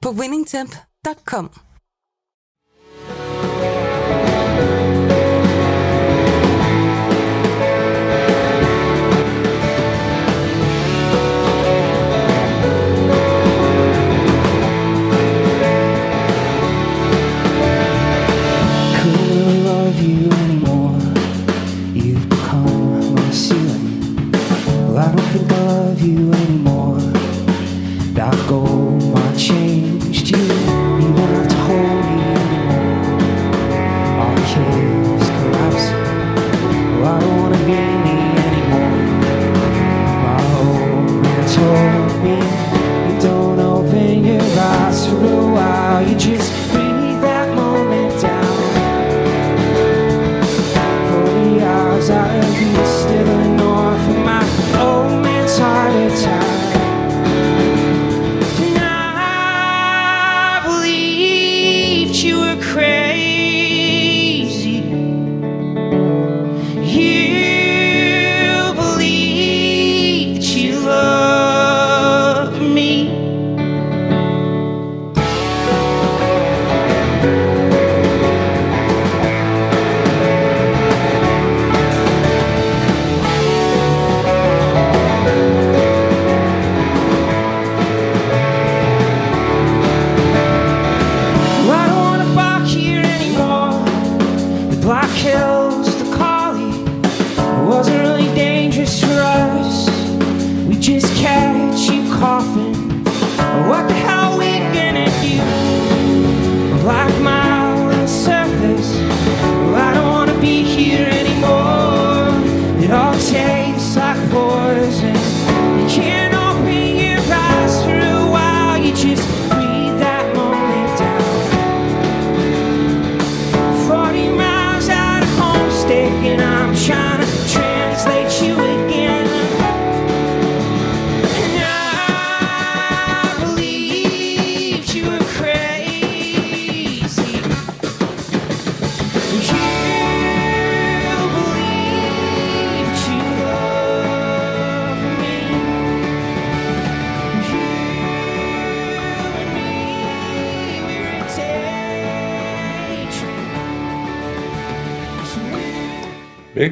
på winningtemp.com.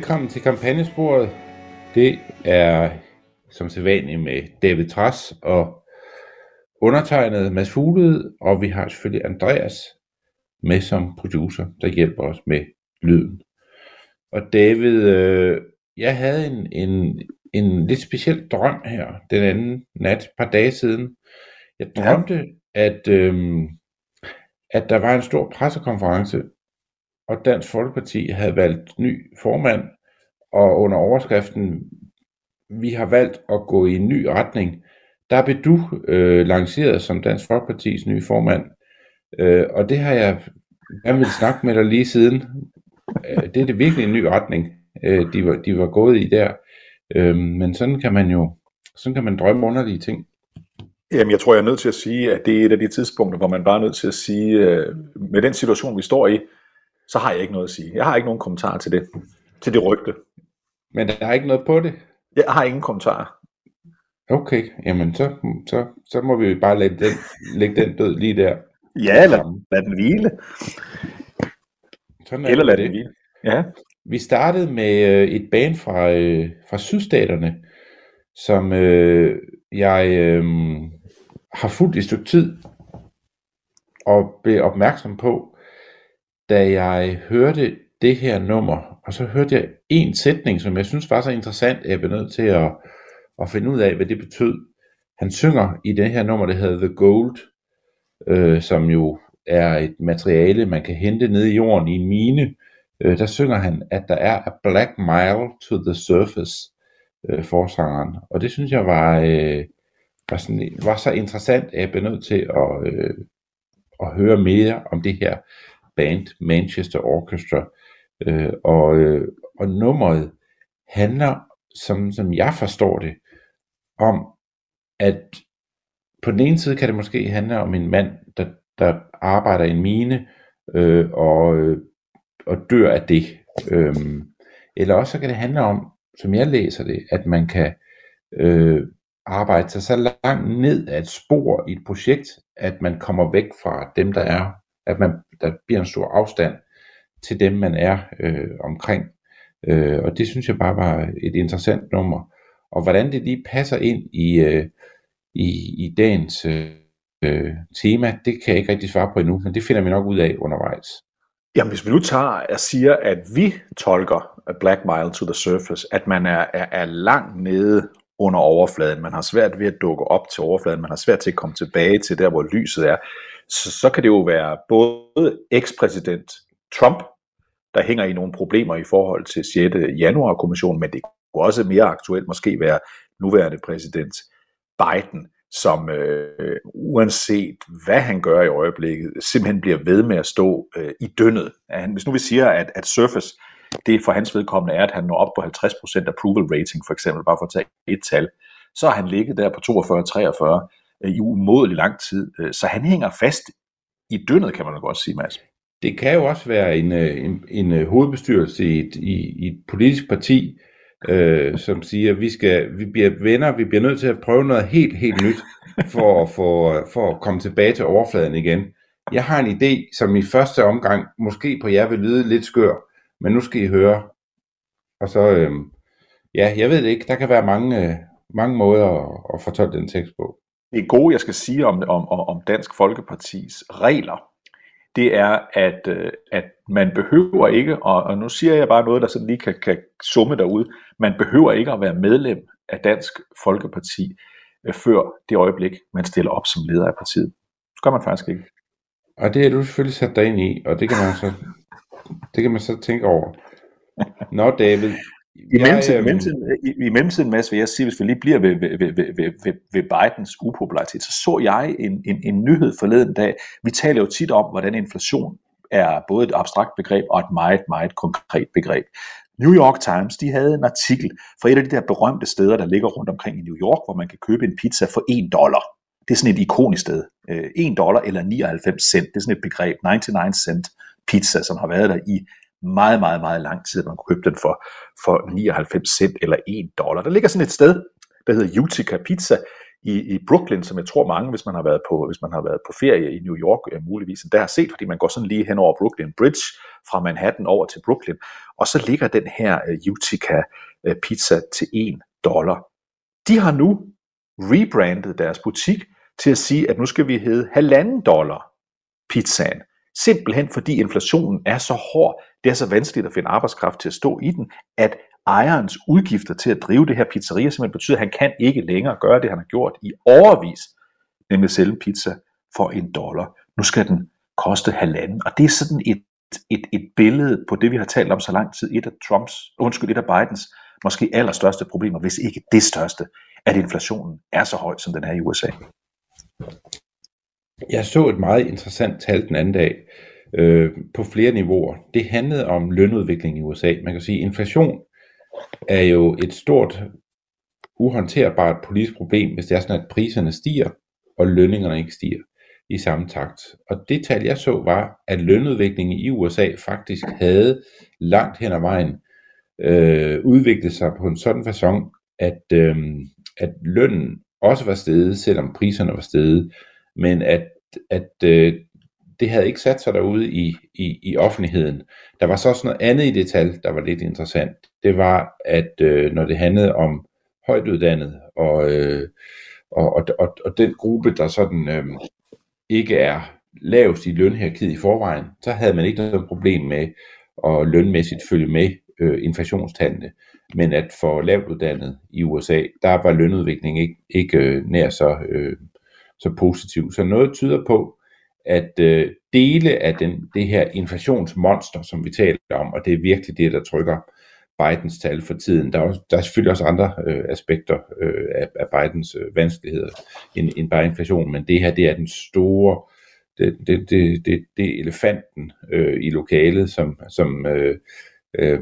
Velkommen til kampagnesporet. Det er som sædvanligt med David Tras og undertegnet Mads Fuglede, og vi har selvfølgelig Andreas med som producer, der hjælper os med lyden. Og David, øh, jeg havde en, en, en lidt speciel drøm her den anden nat, et par dage siden. Jeg Ja. drømte, at, øh, at der var en stor pressekonference, og Dansk Folkeparti havde valgt ny formand, og under overskriften, vi har valgt at gå i en ny retning, der blev du øh, lanceret som Dansk Folkepartis nye formand. Øh, og det har jeg gerne vil snakke med dig lige siden. Øh, det er det virkelig en ny retning, øh, de, var, de var gået i der. Øh, men sådan kan man jo sådan kan man drømme underlige ting. Jamen, jeg tror, jeg er nødt til at sige, at det er et af de tidspunkter, hvor man bare er nødt til at sige, øh, med den situation, vi står i, så har jeg ikke noget at sige. Jeg har ikke nogen kommentar til det, til det rygte. Men der er ikke noget på det. Jeg har ingen kommentarer. Okay, jamen så, så, så må vi bare lade den, lægge den død lige der. Ja, lad, lad den hvile. Sådan er Eller lad det. den hvile. Ja, Vi startede med øh, et band fra, øh, fra sydstaterne, som øh, jeg øh, har fulgt i et stykke tid, og blev opmærksom på, da jeg hørte det her nummer, og så hørte jeg en sætning, som jeg synes var så interessant, at jeg blev nødt til at, at finde ud af, hvad det betød. Han synger i det her nummer, det hedder The Gold, øh, som jo er et materiale, man kan hente ned i jorden i en mine. Øh, der synger han, at der er a black mile to the surface, øh, forsangeren. Og det synes jeg var, øh, var, sådan, var så interessant, at jeg blev nødt til at, øh, at høre mere om det her band, Manchester Orchestra. Øh, og, øh, og nummeret handler, som, som jeg forstår det, om, at på den ene side kan det måske handle om en mand, der, der arbejder i en mine, øh, og, øh, og dør af det. Øhm, eller også så kan det handle om, som jeg læser det, at man kan øh, arbejde sig så langt ned af et spor i et projekt, at man kommer væk fra dem, der er, at man, der bliver en stor afstand til dem, man er øh, omkring. Øh, og det synes jeg bare var et interessant nummer. Og hvordan det lige passer ind i, øh, i, i dagens øh, tema, det kan jeg ikke rigtig svare på endnu, men det finder vi nok ud af undervejs. Jamen, hvis vi nu tager og siger, at vi tolker Black Mile to the Surface, at man er, er, er langt nede under overfladen, man har svært ved at dukke op til overfladen, man har svært til at komme tilbage til der, hvor lyset er, så, så kan det jo være både ekspræsident Trump, der hænger i nogle problemer i forhold til 6. januar-kommissionen, men det kunne også mere aktuelt måske være nuværende præsident Biden, som øh, uanset hvad han gør i øjeblikket, simpelthen bliver ved med at stå øh, i dønnet. Han, hvis nu vi siger, at, at Surface, det for hans vedkommende er, at han når op på 50% approval rating, for eksempel, bare for at tage et tal, så har han ligget der på 42-43 øh, i umådelig lang tid. Øh, så han hænger fast i dønnet, kan man godt sige, Mads. Det kan jo også være en, øh, en, en øh, hovedbestyrelse i et, i, i et politisk parti, øh, som siger, at vi, skal, vi bliver venner, vi bliver nødt til at prøve noget helt, helt nyt, for at, for, for at komme tilbage til overfladen igen. Jeg har en idé, som i første omgang måske på jer vil lyde lidt skør, men nu skal I høre. Og så, øh, ja, jeg ved det ikke, der kan være mange, øh, mange måder at, at fortolke den tekst på. Det gode, jeg skal sige om, om, om Dansk Folkepartis regler, det er, at, øh, at man behøver ikke, og, og nu siger jeg bare noget, der sådan lige kan, kan summe derud, man behøver ikke at være medlem af Dansk Folkeparti, øh, før det øjeblik, man stiller op som leder af partiet. Det gør man faktisk ikke. Og det er du selvfølgelig sat dig ind i, og det kan man så, det kan man så tænke over. Nå David, i mellemtiden, jeg, mellemtiden, i, i mellemtiden, Mads, vil jeg sige, hvis vi lige bliver ved, ved, ved, ved, ved, ved Bidens upopularitet, så så jeg en, en, en nyhed forleden dag. Vi taler jo tit om, hvordan inflation er både et abstrakt begreb og et meget, meget konkret begreb. New York Times, de havde en artikel fra et af de der berømte steder, der ligger rundt omkring i New York, hvor man kan købe en pizza for 1 dollar. Det er sådan et ikonisk sted. 1 øh, dollar eller 99 cent, det er sådan et begreb, 99 cent pizza, som har været der i meget, meget, meget lang tid, man kunne købe den for, for 99 cent eller 1 dollar. Der ligger sådan et sted, der hedder Utica Pizza i, i Brooklyn, som jeg tror mange, hvis man har været på, hvis man har været på ferie i New York, øh, muligvis der har set, fordi man går sådan lige hen over Brooklyn Bridge, fra Manhattan over til Brooklyn, og så ligger den her øh, Utica øh, Pizza til 1 dollar. De har nu rebrandet deres butik til at sige, at nu skal vi hedde halvanden dollar pizzaen. Simpelthen fordi inflationen er så hård, det er så vanskeligt at finde arbejdskraft til at stå i den, at ejerens udgifter til at drive det her pizzeria simpelthen betyder, at han kan ikke længere gøre det, han har gjort i overvis, nemlig sælge en pizza for en dollar. Nu skal den koste halvanden, og det er sådan et, et, et billede på det, vi har talt om så lang tid. Et af Trumps, undskyld, et af Bidens måske allerstørste problemer, hvis ikke det største, at inflationen er så høj, som den er i USA. Jeg så et meget interessant tal den anden dag øh, på flere niveauer. Det handlede om lønudvikling i USA. Man kan sige, at inflation er jo et stort uhåndterbart politisk problem, hvis det er sådan, at priserne stiger, og lønningerne ikke stiger i samme takt. Og det tal, jeg så, var, at lønudviklingen i USA faktisk havde langt hen ad vejen øh, udviklet sig på en sådan façon, at, øh, at lønnen også var steget, selvom priserne var steget men at, at øh, det havde ikke sat sig derude i, i, i offentligheden. Der var så også noget andet i det tal, der var lidt interessant. Det var, at øh, når det handlede om højtuddannet og, øh, og, og, og, og den gruppe, der sådan øh, ikke er lavest i lønhierarkiet i forvejen, så havde man ikke noget problem med at lønmæssigt følge med øh, inflationstallene. Men at for lavt uddannet i USA, der var lønudviklingen ikke, ikke øh, nær så øh, så positiv. Så noget tyder på, at øh, dele af den, det her inflationsmonster, som vi taler om, og det er virkelig det, der trykker Bidens tal for tiden. Der er, også, der er selvfølgelig også andre øh, aspekter øh, af, af Bidens øh, vanskeligheder end, end bare inflation, men det her det er den store, det, det, det, det, det er elefanten øh, i lokalet, som, som, øh, øh,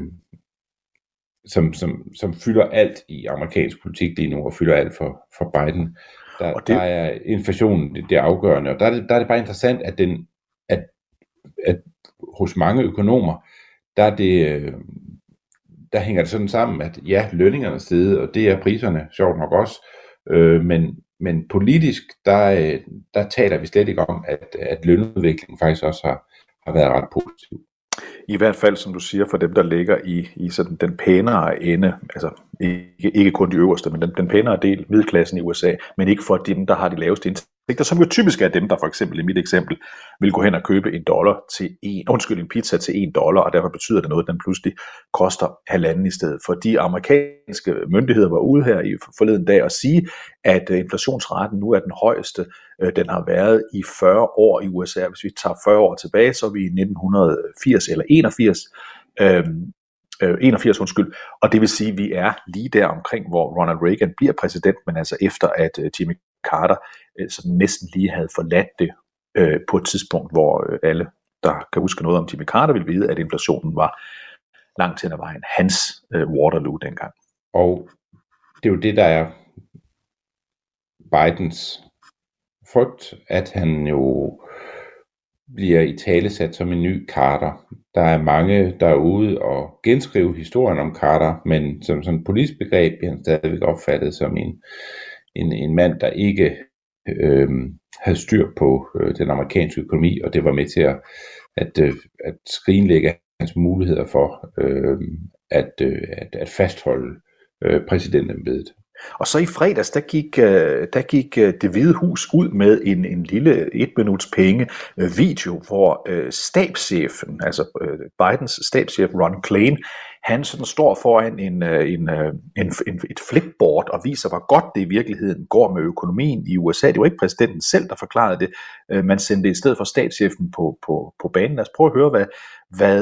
som, som, som fylder alt i amerikansk politik lige nu, og fylder alt for, for Biden. Der, og det... der er inflationen det, det er afgørende, og der er det, der er det bare interessant, at, den, at, at hos mange økonomer, der er det, øh, der hænger det sådan sammen, at ja, lønningerne er steget, og det er priserne sjovt nok også, øh, men, men politisk, der, øh, der taler vi slet ikke om, at, at lønudviklingen faktisk også har, har været ret positiv. I hvert fald, som du siger, for dem, der ligger i, i sådan den pænere ende, altså ikke, ikke kun de øverste, men den, den pænere del, middelklassen i USA, men ikke for dem, der har de laveste indtægter, som jo typisk er dem, der for eksempel i mit eksempel vil gå hen og købe en dollar til en, undskyld, en pizza til en dollar, og derfor betyder det noget, at den pludselig koster halvanden i stedet. For de amerikanske myndigheder var ude her i forleden dag og sige, at øh, inflationsraten nu er den højeste, øh, Øh, den har været i 40 år i USA. Hvis vi tager 40 år tilbage, så er vi i 1980 eller 81. Øhm, øh, 81 undskyld, og det vil sige, at vi er lige der omkring, hvor Ronald Reagan bliver præsident, men altså efter at øh, Jimmy Carter øh, sådan næsten lige havde forladt det øh, på et tidspunkt, hvor øh, alle, der kan huske noget om Jimmy Carter, vil vide, at inflationen var langt hen ad vejen hans øh, Waterloo dengang. Og det er jo det, der er Bidens frygt, at han jo bliver i talesat som en ny Carter. Der er mange, der er ude og genskrive historien om Carter, men som sådan politisk begreb bliver han stadigvæk opfattet som en, en, en mand, der ikke øh, havde styr på øh, den amerikanske økonomi, og det var med til at, at, øh, at skrinlægge hans muligheder for øh, at, øh, at, at fastholde øh, præsidentembedet. Og så i fredags, der gik, øh, der gik øh, det hvide hus ud med en, en lille et minuts penge øh, video, hvor stabschefen, altså Bidens stabschef Ron Klain, han sådan står foran en, øh, en, øh, en, en, et flipboard og viser, hvor godt det i virkeligheden går med økonomien i USA. Det var ikke præsidenten selv, der forklarede det. Øh, man sendte i stedet for statschefen på, på, på banen. Lad os prøve at høre, hvad, hvad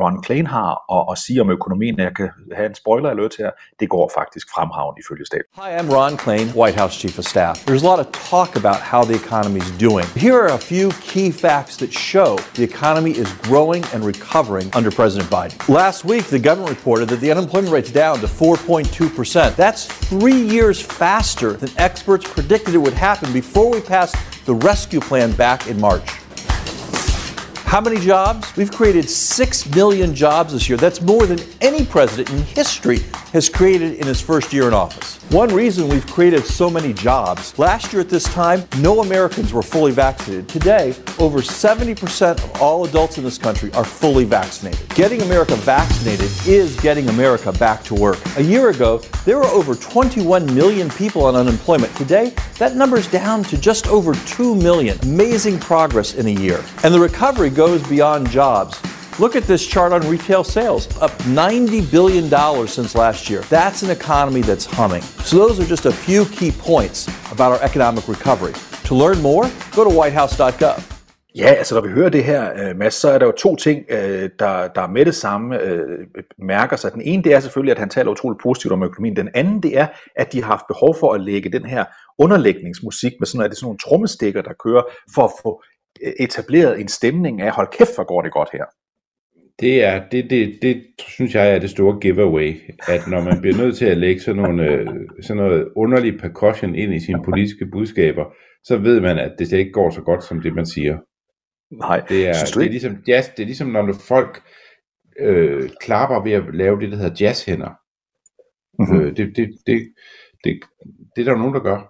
Ron Klain har at, at sige om økonomien. Jeg kan have en spoiler alert her. Det går faktisk fremhavn ifølge stat. Hi, I'm Ron Klain, White House Chief of Staff. There's a lot of talk about how the economy is doing. Here are a few key facts that show the economy is growing and recovering under President Biden. Last week, the government reported that the unemployment rate's down to 4.2%. That's three years faster than experts predicted it would happen before we passed the rescue plan back in March. How many jobs? We've created 6 million jobs this year. That's more than any president in history has created in his first year in office. One reason we've created so many jobs last year at this time, no Americans were fully vaccinated. Today, over 70% of all adults in this country are fully vaccinated. Getting America vaccinated is getting America back to work. A year ago, there are over 21 million people on unemployment. Today, that number's down to just over 2 million. Amazing progress in a year. And the recovery goes beyond jobs. Look at this chart on retail sales, up $90 billion since last year. That's an economy that's humming. So, those are just a few key points about our economic recovery. To learn more, go to whitehouse.gov. Ja, altså når vi hører det her, øh, Mads, så er der jo to ting, øh, der, der med det samme øh, mærker sig. Den ene, det er selvfølgelig, at han taler utroligt positivt om økonomien. Den anden, det er, at de har haft behov for at lægge den her underlægningsmusik med sådan, at det sådan nogle trommestikker, der kører, for at få etableret en stemning af, hold kæft, hvor går det godt her. Det er, det, det, det synes jeg er det store giveaway, at når man bliver nødt til at lægge sådan, nogle, sådan noget underlig percussion ind i sine politiske budskaber, så ved man, at det slet ikke går så godt, som det man siger. Nej, det er, det er ligesom jazz, det er ligesom når folk øh, klapper ved at lave det, der hedder jazzhænder. Mm-hmm. Øh, det, det, det, det, det er der nogen, der gør.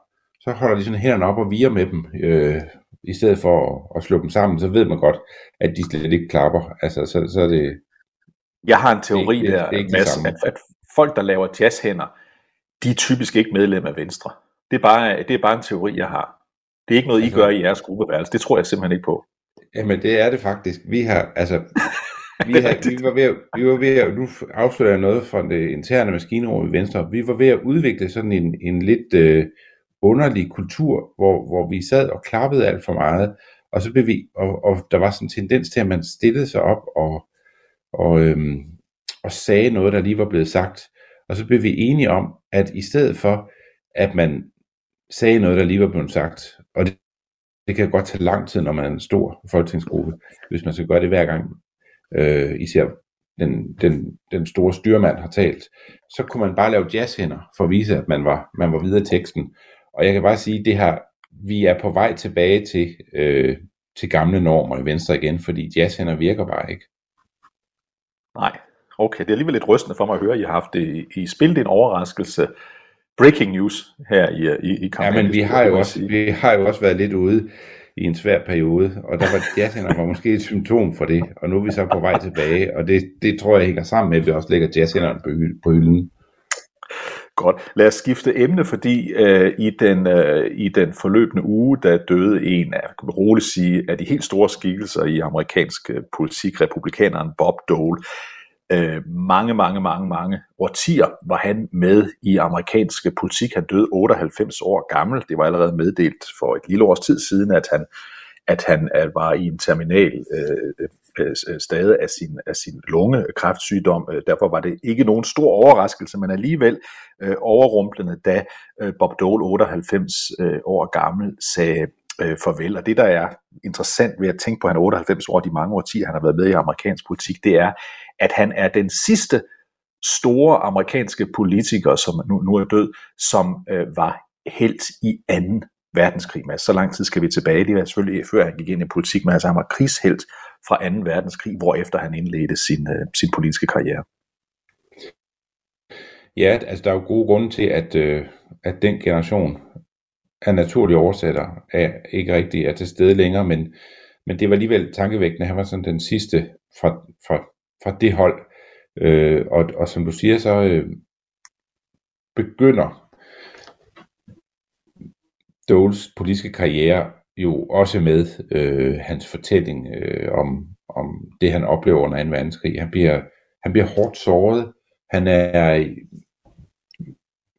Så holder de sådan hænderne op og virer med dem. Øh, i stedet for at, at slå dem sammen, så ved man godt, at de slet ikke klapper. Altså, så, så er det... Jeg har en teori det, der, det, det Mads, at, at folk, der laver jazzhænder, de er typisk ikke medlem af Venstre. Det er bare, det er bare en teori, jeg har. Det er ikke noget, I altså, gør i jeres gruppeværelse. Det tror jeg simpelthen ikke på. Jamen, det er det faktisk. Vi har, altså, vi, har, vi var ved, vi var ved at, nu afslører jeg noget fra det interne maskinerum i Venstre. Vi var ved at udvikle sådan en, en lidt øh, underlig kultur, hvor, hvor vi sad og klappede alt for meget, og så blev vi, og, og der var sådan en tendens til, at man stillede sig op og, og, øhm, og sagde noget, der lige var blevet sagt. Og så blev vi enige om, at i stedet for, at man sagde noget, der lige var blevet sagt, og det, det kan godt tage lang tid, når man er en stor folketingsgruppe, hvis man skal gøre det hver gang, øh, især den, den, den store styrmand har talt, så kunne man bare lave jazzhænder for at vise, at man var, man var videre i teksten. Og jeg kan bare sige, det her, vi er på vej tilbage til, øh, til gamle normer i Venstre igen, fordi jazzhænder virker bare ikke. Nej, okay. Det er alligevel lidt rystende for mig at høre, at I har haft det i spil. en overraskelse. Breaking news her i, i, i kampagnen. Ja, men vi har, jo også, vi har jo også været lidt ude i en svær periode, og der var jazzhænder var måske et symptom for det, og nu er vi så på vej tilbage, og det, det tror jeg hænger sammen med, at vi også lægger jazzhænderne på, på hylden. Godt. Lad os skifte emne, fordi øh, i, den, øh, i den forløbende uge, der døde en af, kan roligt sige, af de helt store skikkelser i amerikansk øh, politik, republikaneren Bob Dole. Øh, mange, mange, mange, mange årtier var han med i amerikansk politik. Han døde 98 år gammel. Det var allerede meddelt for et lille års tid siden, at han, at han øh, var i en terminal øh, øh, øh stade af sin, af sin lungekræftsygdom. Øh, derfor var det ikke nogen stor overraskelse, men alligevel øh, overrumplende, da øh, Bob Dole, 98 øh, år gammel, sagde øh, farvel. Og det, der er interessant ved at tænke på, at han er 98 år, de mange årtier, han har været med i amerikansk politik, det er, at han er den sidste store amerikanske politiker, som nu, nu er død, som øh, var helt i anden verdenskrig. Men så lang tid skal vi tilbage. Det var selvfølgelig før han gik ind i politik, men altså han var krigshelt fra 2. verdenskrig, hvorefter han indledte sin, øh, sin politiske karriere. Ja, altså der er jo gode grunde til, at, øh, at den generation af naturlige oversætter er ikke rigtig er til stede længere, men, men det var alligevel tankevækkende. Han var sådan den sidste fra, fra, fra det hold. Øh, og, og som du siger, så øh, begynder Doles politiske karriere jo også med øh, hans fortælling øh, om, om det, han oplever under 2. verdenskrig. Han bliver, han bliver hårdt såret. Han er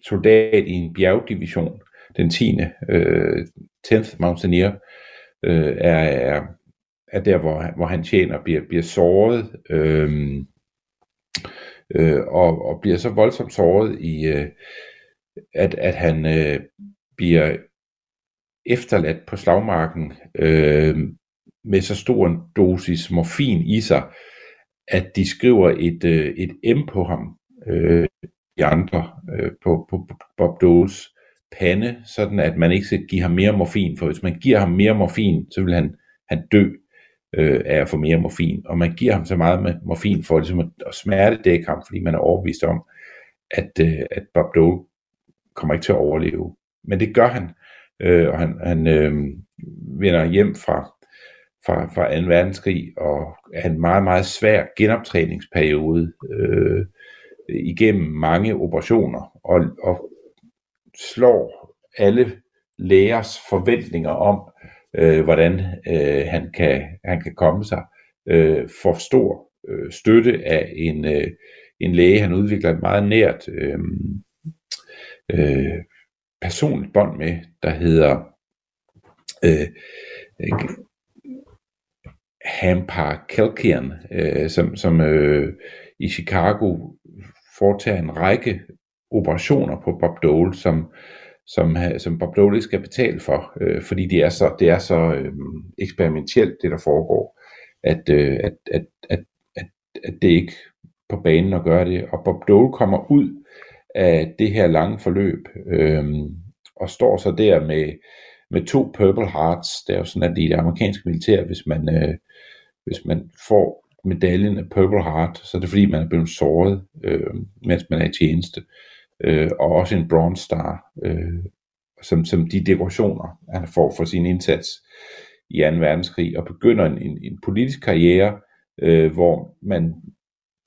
soldat i en bjergdivision, den 10. Øh, 10th Mountaineer, øh, er, er, er der, hvor, hvor han tjener, bliver, bliver såret, øh, øh, og, og bliver så voldsomt såret i, øh, at, at han øh, bliver efterladt på slagmarken øh, med så stor en dosis morfin i sig, at de skriver et, øh, et M på ham, øh, de andre, øh, på, på, på Bob Doles pande, sådan at man ikke skal give ham mere morfin, for hvis man giver ham mere morfin, så vil han, han dø øh, af at få mere morfin, og man giver ham så meget med morfin for ligesom at, at smertedække ham, fordi man er overbevist om, at, øh, at Bob Dole kommer ikke til at overleve. Men det gør han, øh, og han, han øh, vender hjem fra, fra, fra 2. verdenskrig, og er en meget, meget svær genoptræningsperiode øh, igennem mange operationer, og, og slår alle lægers forventninger om, øh, hvordan øh, han, kan, han kan komme sig, øh, for stor øh, støtte af en, øh, en læge, han udvikler et meget nært øh, øh, personligt bånd med, der hedder øh, Hampar Kelkian, øh, som, som øh, i Chicago foretager en række operationer på Bob Dole, som, som, øh, som Bob Dole skal betale for, øh, fordi det er så, det er så øh, eksperimentelt, det der foregår, at, øh, at, at, at, at, at det ikke på banen at gøre det. Og Bob Dole kommer ud af det her lange forløb, øh, og står så der med, med to Purple Hearts. Det er jo sådan, at i det amerikanske militær, hvis man, øh, hvis man får medaljen af Purple Heart, så er det fordi, man er blevet såret, øh, mens man er i tjeneste. Øh, øh, og også en Bronze Star, øh, som, som de dekorationer, han får for sin indsats i 2. verdenskrig, og begynder en, en, en politisk karriere, øh, hvor man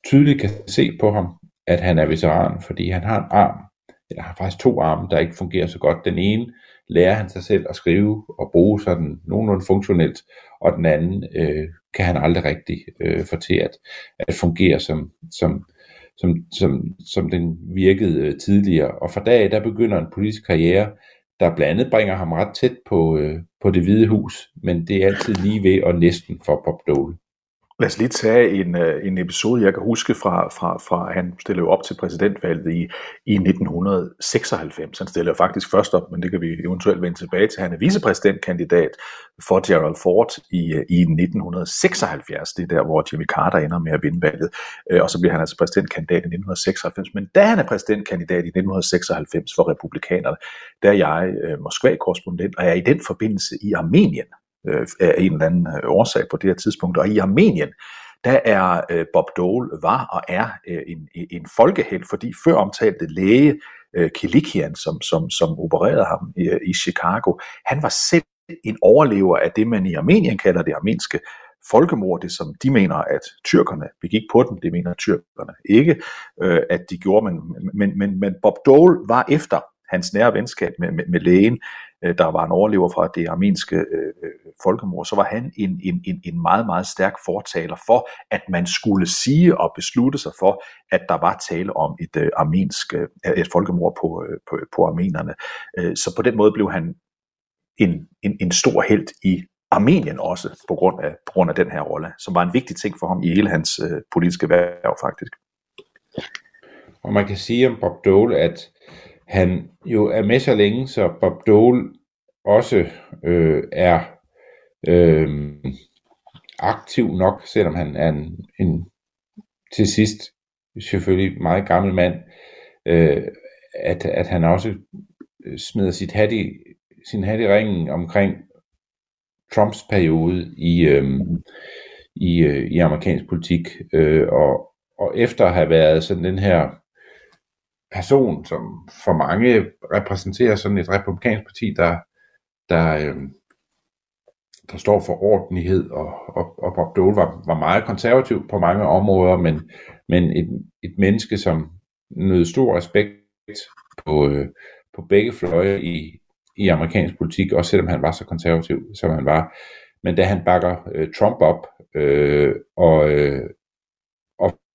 tydeligt kan se på ham, at han er veteran, fordi han har en arm, eller har faktisk to arme, der ikke fungerer så godt. Den ene lærer han sig selv at skrive og bruge sådan nogenlunde funktionelt, og den anden øh, kan han aldrig rigtig øh, få til at, at fungere som, som, som, som, som den virkede øh, tidligere. Og fra dag der begynder en politisk karriere, der blandt andet bringer ham ret tæt på, øh, på det hvide hus, men det er altid lige ved og næsten for Bob Dole. Lad os lige tage en, øh, en episode, jeg kan huske fra, fra, fra han stillede op til præsidentvalget i, i 1996. Han stillede faktisk først op, men det kan vi eventuelt vende tilbage til. Han er vicepræsidentkandidat for Gerald Ford i, øh, i 1976. Det er der, hvor Jimmy Carter ender med at vinde valget. Øh, og så bliver han altså præsidentkandidat i 1996. Men da han er præsidentkandidat i 1996 for republikanerne, der er jeg Moskva-korrespondent, og jeg er i den forbindelse i Armenien øh, af en eller anden øh, årsag på det her tidspunkt. Og i Armenien, der er øh, Bob Dole, var og er øh, en, en folkehelt, fordi før omtalte læge øh, Kilikian, som, som, som opererede ham i, i Chicago, han var selv en overlever af det, man i Armenien kalder det armenske folkemord, det som de mener, at tyrkerne begik på dem, det mener tyrkerne ikke, øh, at de gjorde, men, men, men, men Bob Dole var efter hans nære venskab med, med, med lægen, øh, der var en overlever fra det armenske øh, øh, folkemord, så var han en, en, en, en meget, meget stærk fortaler for, at man skulle sige og beslutte sig for, at der var tale om et øh, armensk, øh, et folkemord på, øh, på, på armenerne. Øh, så på den måde blev han en, en, en stor held i Armenien også, på grund, af, på grund af den her rolle, som var en vigtig ting for ham i hele hans øh, politiske værv faktisk. Og man kan sige om Bob Dole, at han jo er med så længe, så Bob Dole også øh, er øh, aktiv nok, selvom han er en, en til sidst selvfølgelig meget gammel mand, øh, at, at han også øh, smider sit hat i, sin hat i ringen omkring Trumps periode i, øh, i, øh, i amerikansk politik, øh, og, og efter at have været sådan den her person, som for mange repræsenterer sådan et republikansk parti, der, der, øh, der står for ordentlighed, og, og, og Bob Dole var, var meget konservativ på mange områder, men, men et, et menneske, som nød stor respekt på, øh, på begge fløje i, i amerikansk politik, også selvom han var så konservativ, som han var. Men da han bakker øh, Trump op, øh, og, øh,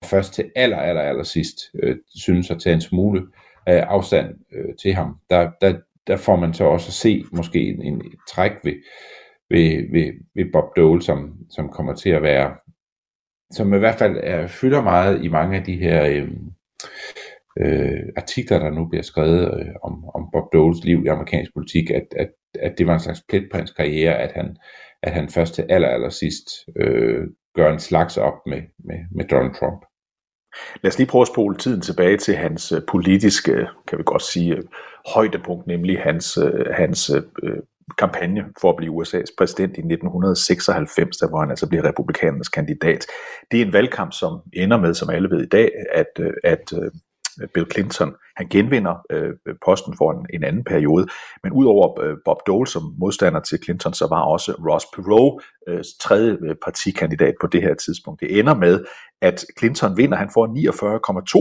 først til aller, aller, aller sidst øh, synes at tage en smule øh, afstand øh, til ham, der, der, der får man så også at se måske en, en et træk ved, ved, ved, ved Bob Dole, som, som kommer til at være, som i hvert fald er, fylder meget i mange af de her øh, øh, artikler, der nu bliver skrevet øh, om, om Bob Doles liv i amerikansk politik, at, at, at det var en slags plet på hans karriere, at han, at han først til aller, aller sidst øh, gør en slags op med, med, med Donald Trump. Lad os lige prøve at spole tiden tilbage til hans øh, politiske, kan vi godt sige, øh, højdepunkt, nemlig hans, øh, hans øh, kampagne for at blive USA's præsident i 1996, der hvor han altså bliver republikanernes kandidat. Det er en valgkamp, som ender med, som alle ved i dag, at, at Bill Clinton han genvinder øh, posten for en, en anden periode. Men udover øh, Bob Dole som modstander til Clinton, så var også Ross Perot øh, tredje øh, partikandidat på det her tidspunkt. Det ender med, at Clinton vinder. Han får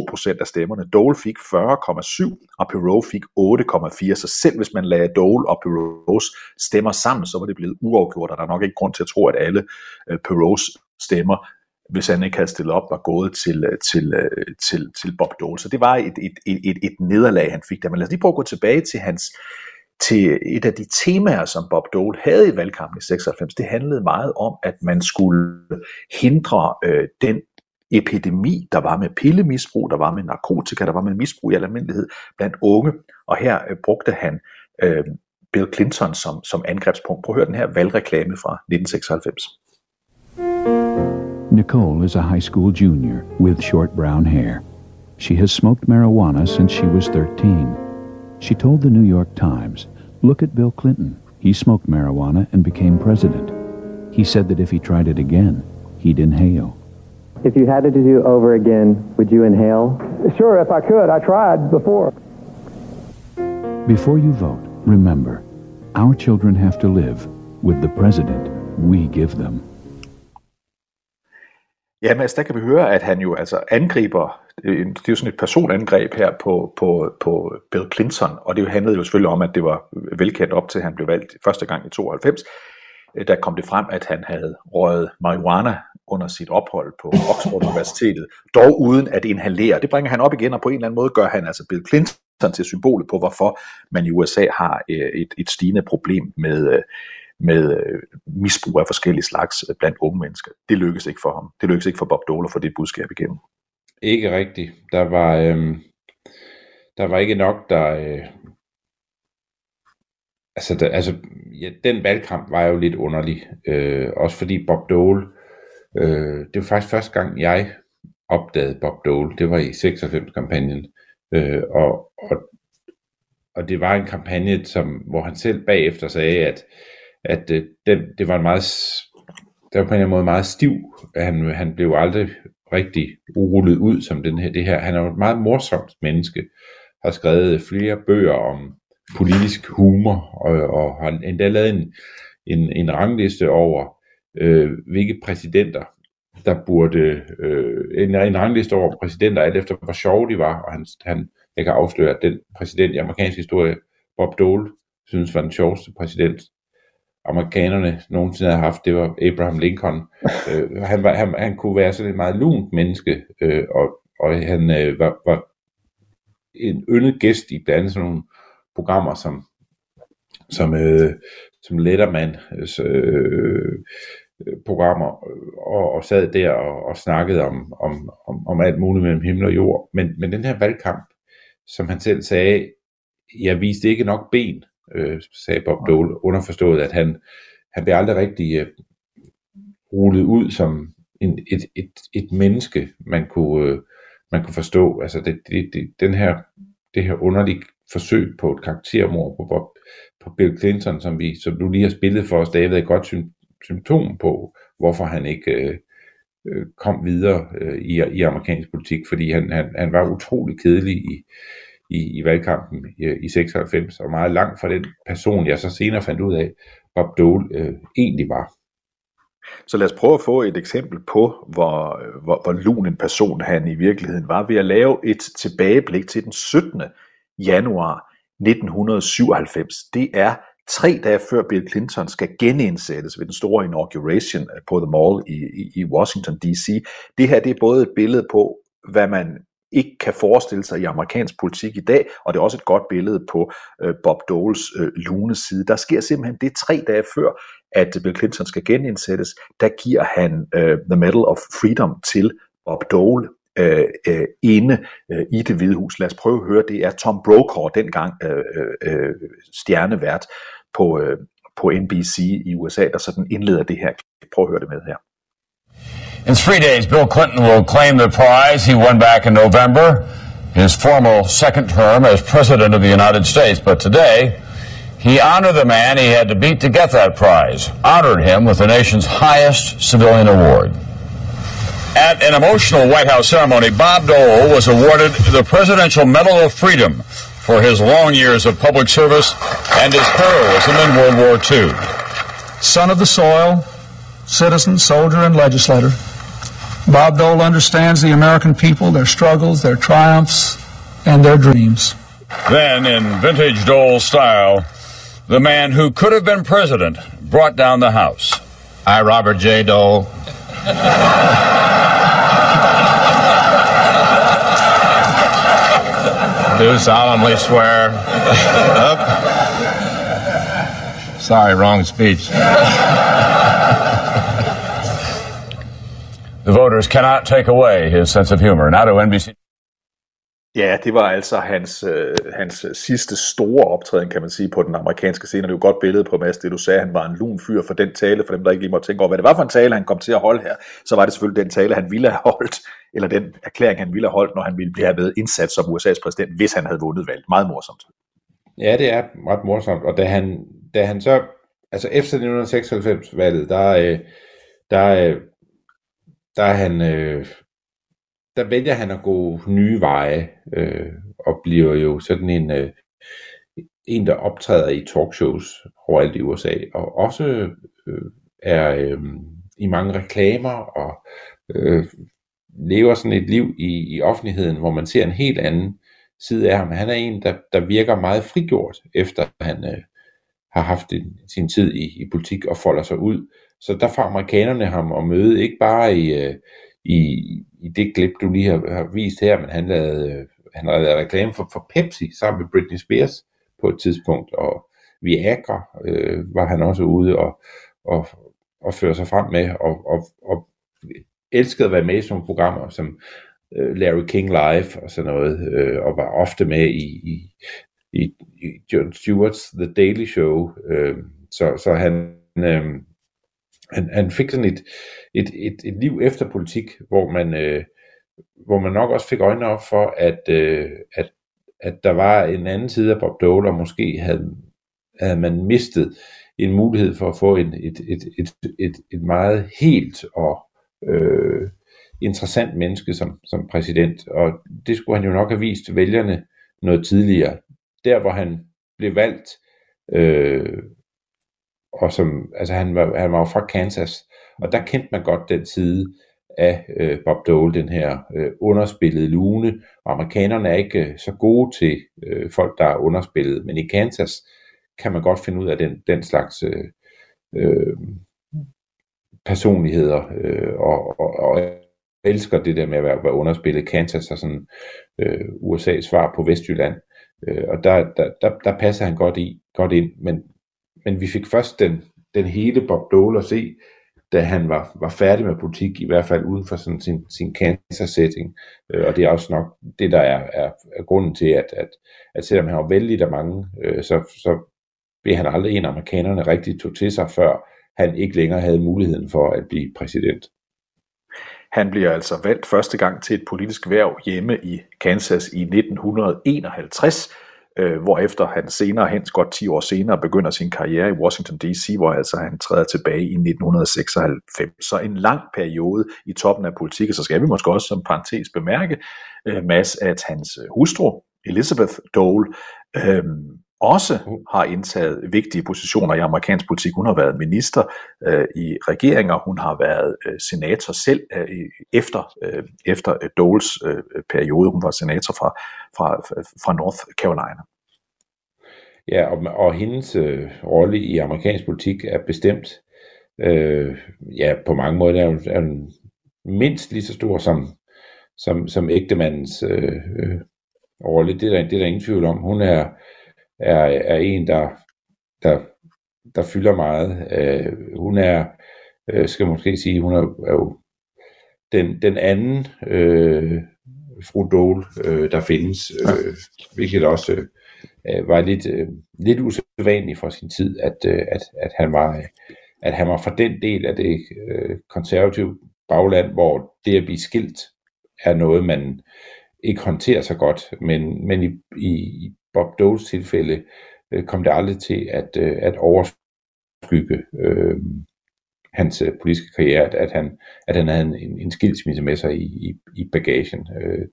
49,2 procent af stemmerne. Dole fik 40,7, og Perot fik 8,4. Så selv hvis man lagde Dole og Perots stemmer sammen, så var det blevet uafgjort, og der er nok ikke grund til at tro, at alle øh, Perots stemmer hvis han ikke havde stillet op, var gået til, øh, til, øh, til, til Bob Dole. Så det var et, et, et, et, et nederlag, han fik der. Men lad os lige prøve at gå tilbage til hans til et af de temaer, som Bob Dole havde i valgkampen i 96. Det handlede meget om, at man skulle hindre øh, den epidemi, der var med pillemisbrug, der var med narkotika, der var med misbrug i almindelighed blandt unge. Og her øh, brugte han øh, Bill Clinton som, som angrebspunkt. Prøv at høre den her valgreklame fra 1996. Nicole is a high school junior with short brown hair. She has smoked marijuana since she was 13. She told the New York Times, Look at Bill Clinton. He smoked marijuana and became president. He said that if he tried it again, he'd inhale. If you had to do over again, would you inhale? Sure, if I could. I tried before. Before you vote, remember, our children have to live with the president we give them. Ja, men altså, der kan vi høre, at han jo altså angriber, øh, det er jo sådan et personangreb her på, på, på Bill Clinton, og det handlede jo selvfølgelig om, at det var velkendt op til, at han blev valgt første gang i 92. Øh, der kom det frem, at han havde røget marihuana under sit ophold på Oxford Universitetet, dog uden at inhalere. Det bringer han op igen, og på en eller anden måde gør han altså Bill Clinton til symbolet på, hvorfor man i USA har øh, et, et stigende problem med, øh, med øh, misbrug af forskellige slags øh, blandt unge mennesker. Det lykkedes ikke for ham. Det lykkedes ikke for Bob Dole at få det budskab igennem. Ikke rigtigt. Der var, øh, der var ikke nok, der... Øh, altså, der, altså ja, den valgkamp var jo lidt underlig. Øh, også fordi Bob Dole... Øh, det var faktisk første gang, jeg opdagede Bob Dole. Det var i 96-kampagnen. Øh, og, og, og det var en kampagne, som, hvor han selv bagefter sagde, at, at øh, den, det var en meget, det var på en eller anden måde meget stiv. Han, han blev aldrig rigtig urullet ud som den her, det her. Han er jo et meget morsomt menneske, har skrevet flere bøger om politisk humor, og, og har endda lavet en, en, en rangliste over, øh, hvilke præsidenter, der burde, øh, en, en rangliste over præsidenter, alt efter hvor sjove de var, og han, han, jeg kan afsløre, at den præsident i amerikansk historie, Bob Dole, synes var den sjoveste præsident, amerikanerne nogensinde havde haft, det var Abraham Lincoln. øh, han, var, han, han kunne være sådan et meget lunt menneske, øh, og, og han øh, var, var en yndet gæst i blandt andet sådan nogle programmer som, som, øh, som Letterman øh, programmer, og, og sad der og, og snakkede om, om, om, om alt muligt mellem himmel og jord. Men, men den her valgkamp, som han selv sagde, jeg viste ikke nok ben, øh, sagde Bob Dole, underforstået, at han, han blev aldrig rigtig øh, rullet ud som en, et, et, et menneske, man kunne, øh, man kunne forstå. Altså det, det, det, den her, det her underlige forsøg på et karaktermord på, Bob, på Bill Clinton, som, vi, som du lige har spillet for os, David, er et godt symptom på, hvorfor han ikke øh, øh, kom videre øh, i, i amerikansk politik, fordi han, han, han var utrolig kedelig i, i, i valgkampen øh, i, i 96, og meget langt fra den person, jeg så senere fandt ud af, Bob Dole øh, egentlig var. Så lad os prøve at få et eksempel på, hvor, øh, hvor, hvor lun en person han i virkeligheden var, ved at lave et tilbageblik til den 17. januar 1997. Det er tre dage før Bill Clinton skal genindsættes ved den store inauguration øh, på The Mall i, i, i Washington D.C. Det her det er både et billede på, hvad man ikke kan forestille sig i amerikansk politik i dag, og det er også et godt billede på øh, Bob Doles øh, lune side. Der sker simpelthen det tre dage før, at Bill Clinton skal genindsættes, der giver han øh, The Medal of Freedom til Bob Dole øh, øh, inde øh, i det hvide hus. Lad os prøve at høre, det er Tom Brokaw, dengang øh, øh, øh stjernevært på, øh, på NBC i USA, der sådan indleder det her. Prøv at høre det med her. In three days, Bill Clinton will claim the prize he won back in November, his formal second term as President of the United States. But today, he honored the man he had to beat to get that prize, honored him with the nation's highest civilian award. At an emotional White House ceremony, Bob Dole was awarded the Presidential Medal of Freedom for his long years of public service and his heroism in World War II. Son of the soil, citizen, soldier, and legislator, Bob Dole understands the American people, their struggles, their triumphs, and their dreams. Then, in vintage Dole style, the man who could have been president brought down the House. I, Robert J. Dole. do solemnly swear. Sorry, wrong speech. The voters cannot take away his sense of humor. Now to NBC. Ja, det var altså hans, øh, hans sidste store optræden, kan man sige, på den amerikanske scene. Det er jo et godt billede på, Mads, det du sagde, han var en lun fyr for den tale, for dem, der ikke lige må tænke over, hvad det var for en tale, han kom til at holde her. Så var det selvfølgelig den tale, han ville have holdt, eller den erklæring, han ville have holdt, når han ville blive ved indsat som USA's præsident, hvis han havde vundet valget. Meget morsomt. Ja, det er ret morsomt, og da han, da han så, altså efter 1996-valget, der, øh, der, øh, der er han, øh, der vælger han at gå nye veje, øh, og bliver jo sådan en, øh, en, der optræder i talkshows overalt i USA, og også øh, er øh, i mange reklamer, og øh, lever sådan et liv i, i offentligheden, hvor man ser en helt anden side af ham. Han er en, der, der virker meget frigjort, efter han øh, har haft en, sin tid i, i politik og folder sig ud. Så der får amerikanerne ham at møde, ikke bare i, øh, i, i det klip, du lige har, har vist her, men han lavede, øh, han lavede reklame for, for Pepsi sammen med Britney Spears på et tidspunkt, og Viagra øh, var han også ude og, og, og føre sig frem med, og, og, og elskede at være med i sådan nogle programmer som øh, Larry King Live og sådan noget, øh, og var ofte med i, i, i, i Jon Stewart's The Daily Show, øh, så, så han, øh, han, han fik sådan et, et, et, et liv efter politik, hvor man, øh, hvor man nok også fik øjnene op for, at, øh, at, at der var en anden side af Bob Dole, og måske havde, havde man mistet en mulighed for at få en, et, et, et, et, et meget helt og øh, interessant menneske som, som præsident, og det skulle han jo nok have vist vælgerne noget tidligere. Der hvor han blev valgt, øh, og som, altså han var, han var fra Kansas, og der kendte man godt den side af øh, Bob Dole, den her øh, underspillede lune, og amerikanerne er ikke øh, så gode til øh, folk, der er underspillet, men i Kansas kan man godt finde ud af den, den slags øh, øh, personligheder, øh, og, og, og elsker det der med at være, være underspillet. Kansas er sådan øh, USA's svar på Vestjylland, øh, og der, der, der, der passer han godt, i, godt ind, men, men vi fik først den, den hele Bob Dole at se, da han var, var færdig med politik, i hvert fald uden for sådan sin, sin cancer-setting. Øh, og det er også nok det, der er, er, er grunden til, at, at, at selvom han var vældig af mange, øh, så, så blev han aldrig en af amerikanerne rigtig tog til sig, før han ikke længere havde muligheden for at blive præsident. Han bliver altså valgt første gang til et politisk værv hjemme i Kansas i 1951, øh, hvorefter han senere hen, godt 10 år senere, begynder sin karriere i Washington D.C., hvor altså han træder tilbage i 1996. Så en lang periode i toppen af politik, så skal vi måske også som parentes bemærke, øh, Mads, at hans hustru, Elizabeth Dole, øh, også har indtaget vigtige positioner i amerikansk politik. Hun har været minister øh, i regeringer, hun har været øh, senator selv øh, efter, øh, efter Doles øh, periode. Hun var senator fra, fra, fra North Carolina. Ja, og, og hendes øh, rolle i amerikansk politik er bestemt, øh, ja, på mange måder er hun, er hun mindst lige så stor som, som, som ægtemandens øh, øh, rolle. Det er, der, det er der ingen tvivl om. Hun er er, er en, der, der, der fylder meget. Øh, hun er, øh, skal måske sige, hun er, er jo den, den anden øh, fru Dole, øh, der findes, øh, hvilket også øh, var lidt, øh, lidt usædvanligt for sin tid, at, øh, at, at, han var, at han var fra den del af det øh, konservative bagland, hvor det at blive skilt er noget, man ikke håndterer så godt, men, men i, i, Bob Doles tilfælde øh, kom det aldrig til at, øh, at overskygge øh, hans øh, politiske karriere, at, at, han, at han havde en, en skilsmisse med sig i, i, i bagagen. Øh,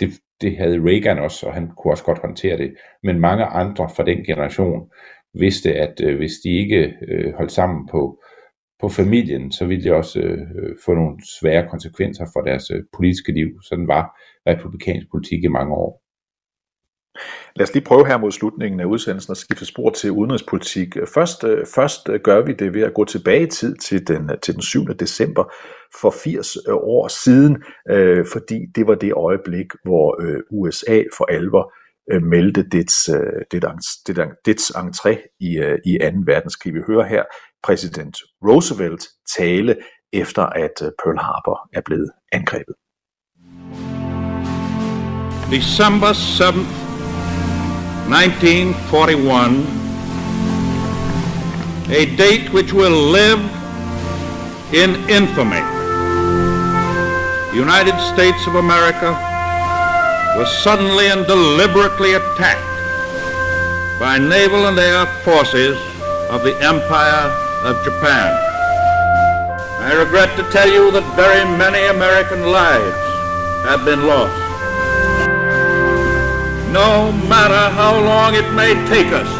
det, det havde Reagan også, og han kunne også godt håndtere det. Men mange andre fra den generation vidste, at øh, hvis de ikke øh, holdt sammen på, på familien, så ville det også øh, få nogle svære konsekvenser for deres øh, politiske liv. Sådan var republikansk politik i mange år. Lad os lige prøve her mod slutningen af udsendelsen at skifte spor til udenrigspolitik. Først, øh, først øh, gør vi det ved at gå tilbage i tid til den, øh, til den 7. december for 80 år siden, øh, fordi det var det øjeblik, hvor øh, USA for alvor øh, meldte dets, øh, dets, dets, dets entré i, øh, i 2. verdenskrig. Vi hører her præsident Roosevelt tale efter at Pearl Harbor er blevet angrebet. December 7th 1941, a date which will live in infamy. The United States of America was suddenly and deliberately attacked by naval and air forces of the Empire of Japan. I regret to tell you that very many American lives have been lost no matter how long it may take us,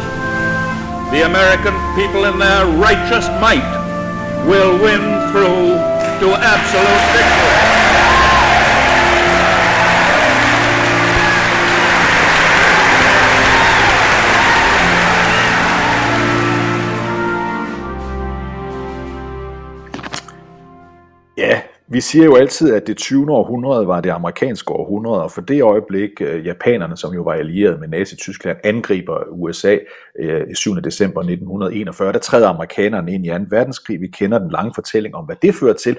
the American people in their righteous might will win through to absolute victory. Vi siger jo altid, at det 20. århundrede var det amerikanske århundrede, og for det øjeblik, øh, japanerne, som jo var allieret med Nazi-Tyskland, angriber USA øh, 7. december 1941, der træder amerikanerne ind i 2. verdenskrig. Vi kender den lange fortælling om, hvad det fører til,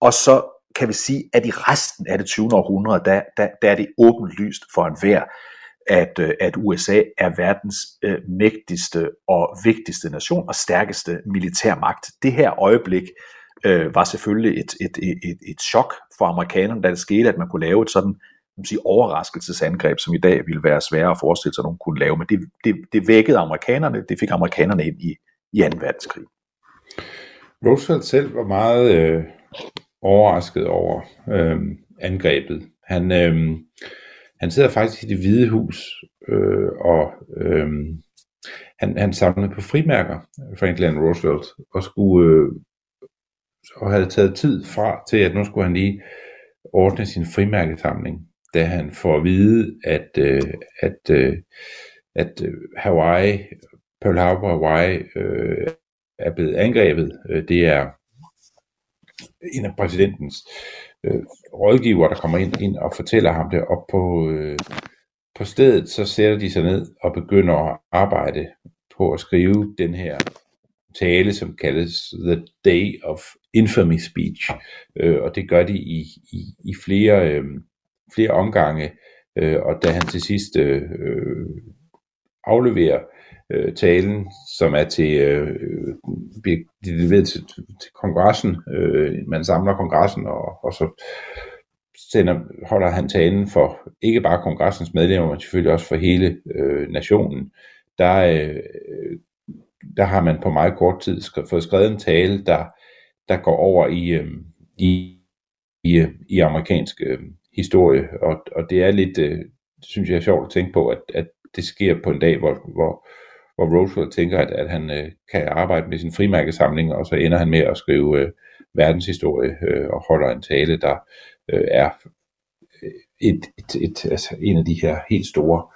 og så kan vi sige, at i resten af det 20. århundrede, der, der, der er det åbenlyst for enhver, at, øh, at USA er verdens øh, mægtigste og vigtigste nation og stærkeste militærmagt. Det her øjeblik øh, øh, var selvfølgelig et, et, et, et chok for amerikanerne, da det skete, at man kunne lave et sådan man sige, overraskelsesangreb, som i dag ville være svære at forestille sig, at nogen kunne lave. Men det, det, det vækkede amerikanerne, det fik amerikanerne ind i, i 2. verdenskrig. Roosevelt selv var meget øh, overrasket over øh, angrebet. Han, øh, han sidder faktisk i det hvide hus, øh, og øh, han, han samlede på frimærker, Franklin Roosevelt, og skulle øh, og havde taget tid fra til, at nu skulle han lige ordne sin frimærkesamling, da han får at vide, at, øh, at, øh, at øh, Hawaii, Pearl Harbor Hawaii øh, er blevet angrebet. Øh, det er en af præsidentens øh, rådgiver, der kommer ind, ind og fortæller ham det op på, øh, på stedet, så sætter de sig ned og begynder at arbejde på at skrive den her tale, som kaldes The Day of Infamy Speech, øh, og det gør de i, i, i flere, øh, flere omgange, øh, og da han til sidst øh, øh afleverer øh, talen, som er til, øh, øh de til, til kongressen, øh, man samler kongressen, og, og så sender, holder han talen for ikke bare kongressens medlemmer, men selvfølgelig også for hele øh, nationen. Der, øh, der har man på meget kort tid skrevet, fået skrevet en tale, der, der går over i, øh, i, i, i amerikansk øh, historie, og, og det er lidt, øh, synes jeg er sjovt at tænke på, at, at det sker på en dag, hvor, hvor, hvor Roosevelt tænker, at, at han øh, kan arbejde med sin frimærkesamling, og så ender han med at skrive øh, verdenshistorie øh, og holder en tale, der øh, er øh, et, et, et, altså en af de her helt store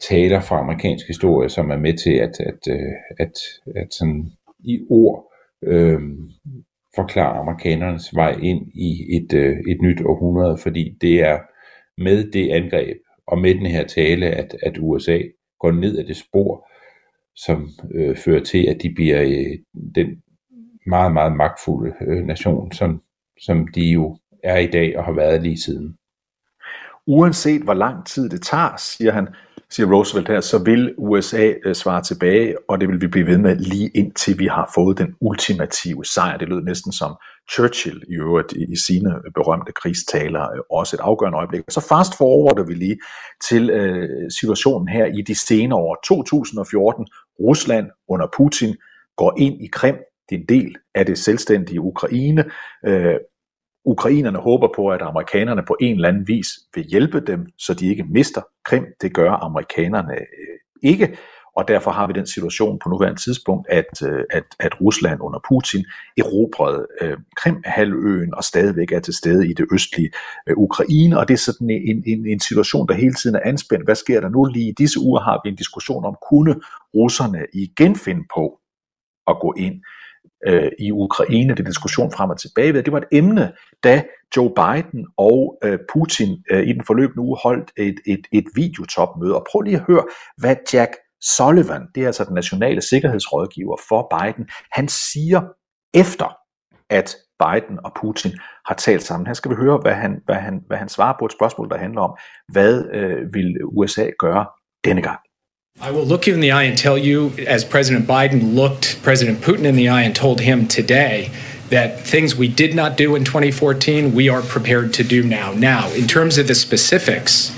taler fra amerikansk historie, som er med til at, at, at, at, at sådan i ord øh, forklare amerikanernes vej ind i et, øh, et nyt århundrede, fordi det er med det angreb og med den her tale, at, at USA går ned ad det spor, som øh, fører til, at de bliver øh, den meget, meget magtfulde øh, nation, som, som de jo er i dag og har været lige siden. Uanset hvor lang tid det tager, siger han, siger Roosevelt her, så vil USA øh, svare tilbage, og det vil vi blive ved med lige indtil vi har fået den ultimative sejr. Det lød næsten som Churchill i øvrigt i, sine berømte krigstaler, øh, også et afgørende øjeblik. Så fast forwarder vi lige til øh, situationen her i de senere år. 2014, Rusland under Putin går ind i Krim, det er en del af det selvstændige Ukraine. Øh, Ukrainerne håber på, at amerikanerne på en eller anden vis vil hjælpe dem, så de ikke mister Krim. Det gør amerikanerne øh, ikke, og derfor har vi den situation på nuværende tidspunkt, at, øh, at, at Rusland under Putin erobrede øh, Krim-halvøen og stadigvæk er til stede i det østlige øh, Ukraine, og det er sådan en, en, en situation, der hele tiden er anspændt. Hvad sker der nu? Lige i disse uger har vi en diskussion om, kunne russerne igen finde på at gå ind øh, i Ukraine, det diskussion frem og tilbage. Det var et emne, da Joe Biden og øh, Putin øh, i den forløbende uge holdt et, et, et videotopmøde. Og prøv lige at høre, hvad Jack Sullivan, det er altså den nationale sikkerhedsrådgiver for Biden, han siger efter, at Biden og Putin har talt sammen. Her skal vi høre, hvad han, hvad han, hvad han svarer på et spørgsmål, der handler om, hvad øh, vil USA gøre denne gang. I will look you in the eye and tell you, as President Biden looked President Putin in the eye and told him today, that things we did not do in 2014, we are prepared to do now. Now, in terms of the specifics,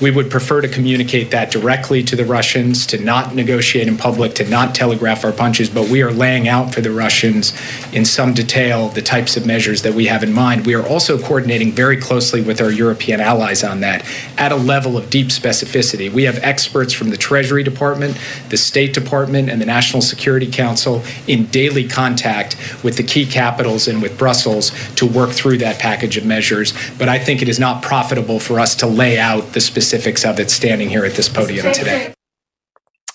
we would prefer to communicate that directly to the Russians, to not negotiate in public, to not telegraph our punches, but we are laying out for the Russians in some detail the types of measures that we have in mind. We are also coordinating very closely with our European allies on that at a level of deep specificity. We have experts from the Treasury Department, the State Department, and the National Security Council in daily contact with the key capitals and with Brussels to work through that package of measures. But I think it is not profitable for us to lay out the specific specifics of it standing here at this podium today.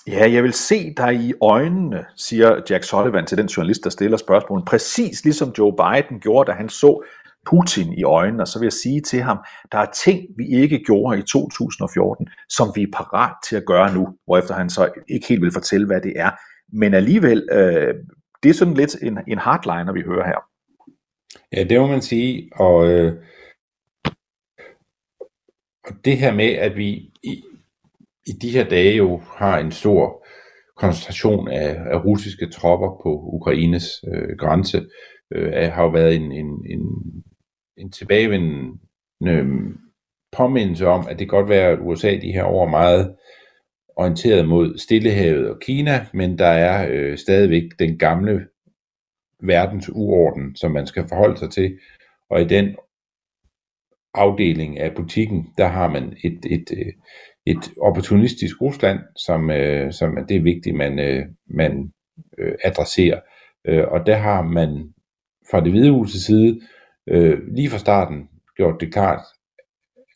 Ja, jeg vil se dig i øjnene, siger Jack Sullivan til den journalist, der stiller spørgsmålet, præcis ligesom Joe Biden gjorde, da han så Putin i øjnene, og så vil jeg sige til ham, der er ting, vi ikke gjorde i 2014, som vi er parat til at gøre nu, hvorefter han så ikke helt vil fortælle, hvad det er. Men alligevel, øh, det er sådan lidt en, en hardliner, vi hører her. Ja, det må man sige, og, øh, det her med, at vi i, i de her dage jo har en stor koncentration af, af russiske tropper på Ukraines øh, grænse, øh, har jo været en, en, en, en tilbagevendende øh, påmindelse om, at det godt være, at USA de her år meget orienteret mod Stillehavet og Kina, men der er øh, stadigvæk den gamle verdens uorden, som man skal forholde sig til, og i den afdeling af butikken, der har man et, et, øh, et opportunistisk Rusland, som, øh, som det er vigtigt, man, øh, man adresserer. Og der har man fra det hvide hus side lige fra starten gjort det klart,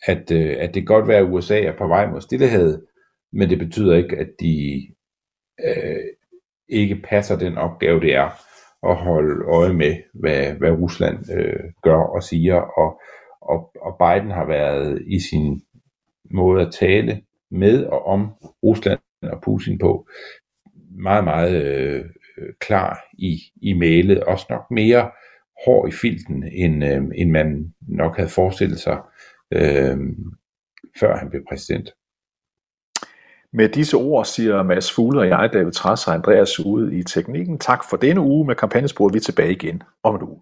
at, at det godt være, at USA er på vej mod Stillehavet, men det betyder ikke, at de øh, ikke passer den opgave, det er at holde øje med, hvad, hvad Rusland øh, gør og siger. Og, og, og Biden har været i sin måde at tale med og om Rusland og Putin på meget, meget øh, klar i, i mailet. Også nok mere hård i filten, end, øh, end man nok havde forestillet sig, øh, før han blev præsident. Med disse ord siger Mads Fugle og jeg, David Træs og Andreas ude i teknikken. Tak for denne uge med kampagnesporet. Vi er tilbage igen om en uge.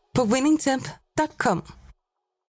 på winningtemp.com.